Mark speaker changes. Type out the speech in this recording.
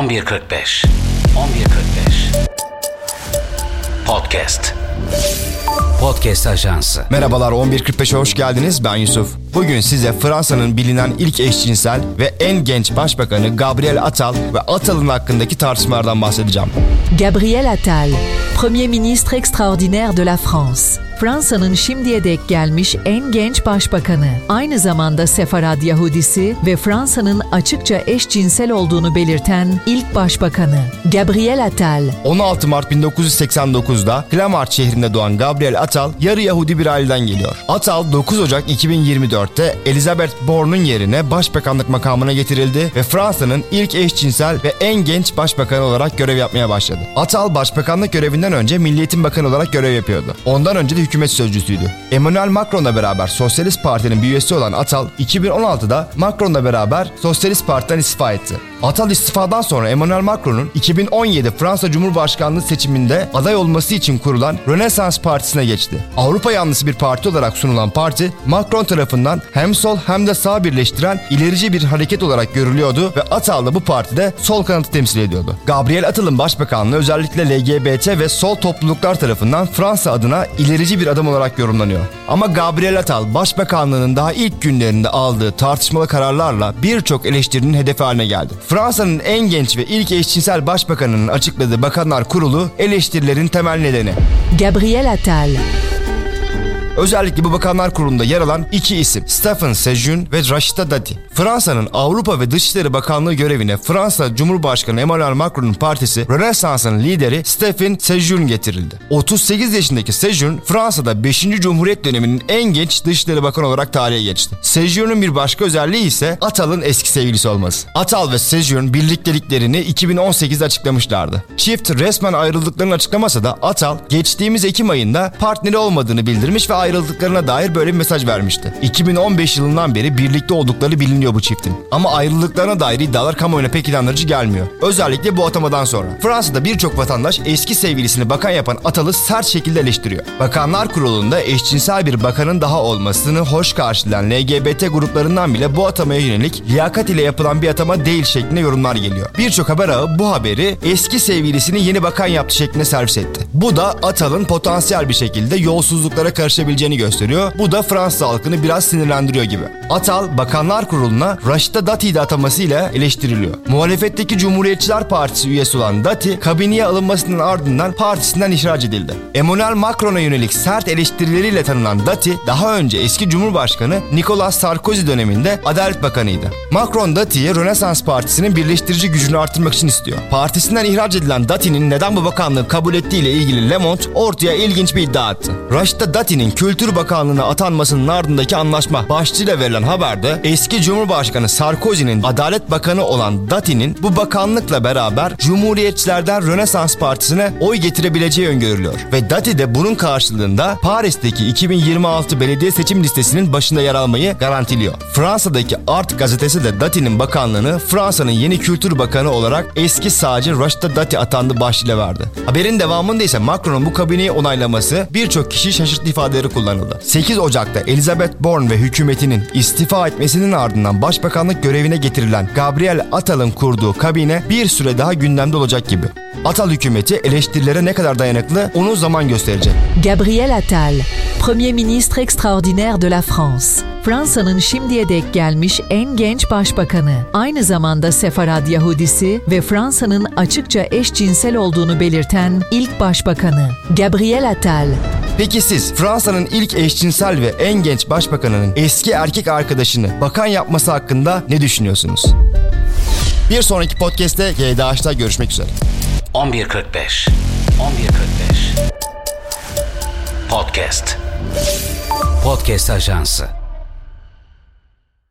Speaker 1: 11.45 11.45 Podcast Podcast Ajansı
Speaker 2: Merhabalar 11.45'e hoş geldiniz. Ben Yusuf. Bugün size Fransa'nın bilinen ilk eşcinsel ve en genç başbakanı Gabriel Attal ve Attal'ın hakkındaki tartışmalardan bahsedeceğim.
Speaker 3: Gabriel Attal, Premier ministre extraordinaire de la France. Fransa'nın şimdiye dek gelmiş en genç başbakanı. Aynı zamanda Sefarad Yahudisi ve Fransa'nın açıkça eşcinsel olduğunu belirten ilk başbakanı. Gabriel Attal,
Speaker 2: 16 Mart 1989'da Clamart şehrinde doğan Gabriel Attal yarı Yahudi bir aileden geliyor. Attal 9 Ocak 2024'te Elizabeth Borne'un yerine başbakanlık makamına getirildi ve Fransa'nın ilk eşcinsel ve en genç başbakanı olarak görev yapmaya başladı. Attal başbakanlık görevinden önce Milli Eğitim Bakanı olarak görev yapıyordu. Ondan önce de hükümet sözcüsüydü. Emmanuel Macron'la beraber Sosyalist Parti'nin bir üyesi olan Attal 2016'da Macron'la beraber Sosyalist Parti'den istifa etti. Attal istifadan sonra Emmanuel Macron'un 2017 Fransa Cumhurbaşkanlığı seçiminde aday olması için kurulan Rönesans Partisi'ne geçti. Avrupa yanlısı bir parti olarak sunulan parti, Macron tarafından hem sol hem de sağ birleştiren ilerici bir hareket olarak görülüyordu ve Attal da bu partide sol kanatı temsil ediyordu. Gabriel Attal'ın başbakanlığı özellikle LGBT ve sol topluluklar tarafından Fransa adına ilerici bir adım olarak yorumlanıyor. Ama Gabriel Attal başbakanlığının daha ilk günlerinde aldığı tartışmalı kararlarla birçok eleştirinin hedefi haline geldi. Fransa'nın en genç ve ilk eşcinsel başbakanının açıkladığı Bakanlar Kurulu eleştirilerin temel nedeni.
Speaker 3: Gabriel Attal,
Speaker 2: Özellikle bu bakanlar kurulunda yer alan iki isim Stephen Sejourne ve Rachida Dati. Fransa'nın Avrupa ve Dışişleri Bakanlığı görevine Fransa Cumhurbaşkanı Emmanuel Macron'un partisi Rönesans'ın lideri Stephen Sejourne getirildi. 38 yaşındaki Sejourne Fransa'da 5. Cumhuriyet döneminin en genç Dışişleri Bakanı olarak tarihe geçti. Sejourne'un bir başka özelliği ise Attal'ın eski sevgilisi olması. Attal ve Sejourne birlikteliklerini 2018'de açıklamışlardı. Çift resmen ayrıldıklarını açıklamasa da Attal geçtiğimiz Ekim ayında partneri olmadığını bildirmiş ve ayrıldıklarına dair böyle bir mesaj vermişti. 2015 yılından beri birlikte oldukları biliniyor bu çiftin. Ama ayrıldıklarına dair iddialar kamuoyuna pek inandırıcı gelmiyor. Özellikle bu atamadan sonra. Fransa'da birçok vatandaş eski sevgilisini bakan yapan Atal'ı sert şekilde eleştiriyor. Bakanlar Kurulu'nda eşcinsel bir bakanın daha olmasını hoş karşılayan LGBT gruplarından bile bu atamaya yönelik liyakat ile yapılan bir atama değil şeklinde yorumlar geliyor. Birçok haber ağı bu haberi eski sevgilisini yeni bakan yaptı şeklinde servis etti. Bu da Atal'ın potansiyel bir şekilde yolsuzluklara karışabileceğini gösteriyor. Bu da Fransız halkını biraz sinirlendiriyor gibi. Atal, Bakanlar Kurulu'na Rachida Dati'yi atamasıyla eleştiriliyor. Muhalefetteki Cumhuriyetçiler Partisi üyesi olan Dati, kabineye alınmasının ardından partisinden ihraç edildi. Emmanuel Macron'a yönelik sert eleştirileriyle tanınan Dati, daha önce eski Cumhurbaşkanı Nicolas Sarkozy döneminde Adalet Bakanıydı. Macron Dati'ye Rönesans Partisi'nin birleştirici gücünü artırmak için istiyor. Partisinden ihraç edilen Dati'nin neden bu bakanlığı kabul ettiğiyle ilgili Le Monde ortaya ilginç bir iddia attı. Rachida Dati'nin Kültür Bakanlığı'na atanmasının ardındaki anlaşma başlığıyla verilen haberde eski Cumhurbaşkanı Sarkozy'nin Adalet Bakanı olan Dati'nin bu bakanlıkla beraber Cumhuriyetçilerden Rönesans Partisi'ne oy getirebileceği öngörülüyor. Ve Dati de bunun karşılığında Paris'teki 2026 belediye seçim listesinin başında yer almayı garantiliyor. Fransa'daki Art gazetesi de Dati'nin bakanlığını Fransa'nın yeni Kültür Bakanı olarak eski sağcı Rachida Dati atandı başlığıyla verdi. Haberin devamında ise Macron'un bu kabineyi onaylaması birçok kişi şaşırttı ifadeleri kullanıldı. 8 Ocak'ta Elizabeth Borne ve hükümetinin istifa etmesinin ardından başbakanlık görevine getirilen Gabriel Attal'ın kurduğu kabine bir süre daha gündemde olacak gibi. Attal hükümeti eleştirilere ne kadar dayanıklı onu zaman gösterecek.
Speaker 3: Gabriel Attal, Premier ministre extraordinaire de la France. Fransa'nın şimdiye dek gelmiş en genç başbakanı. Aynı zamanda Sefarad Yahudisi ve Fransa'nın açıkça eşcinsel olduğunu belirten ilk başbakanı. Gabriel Attal,
Speaker 2: Peki siz Fransa'nın ilk eşcinsel ve en genç başbakanının eski erkek arkadaşını bakan yapması hakkında ne düşünüyorsunuz? Bir sonraki podcast'te GDH'da görüşmek üzere.
Speaker 1: 11.45 11.45 Podcast Podcast Ajansı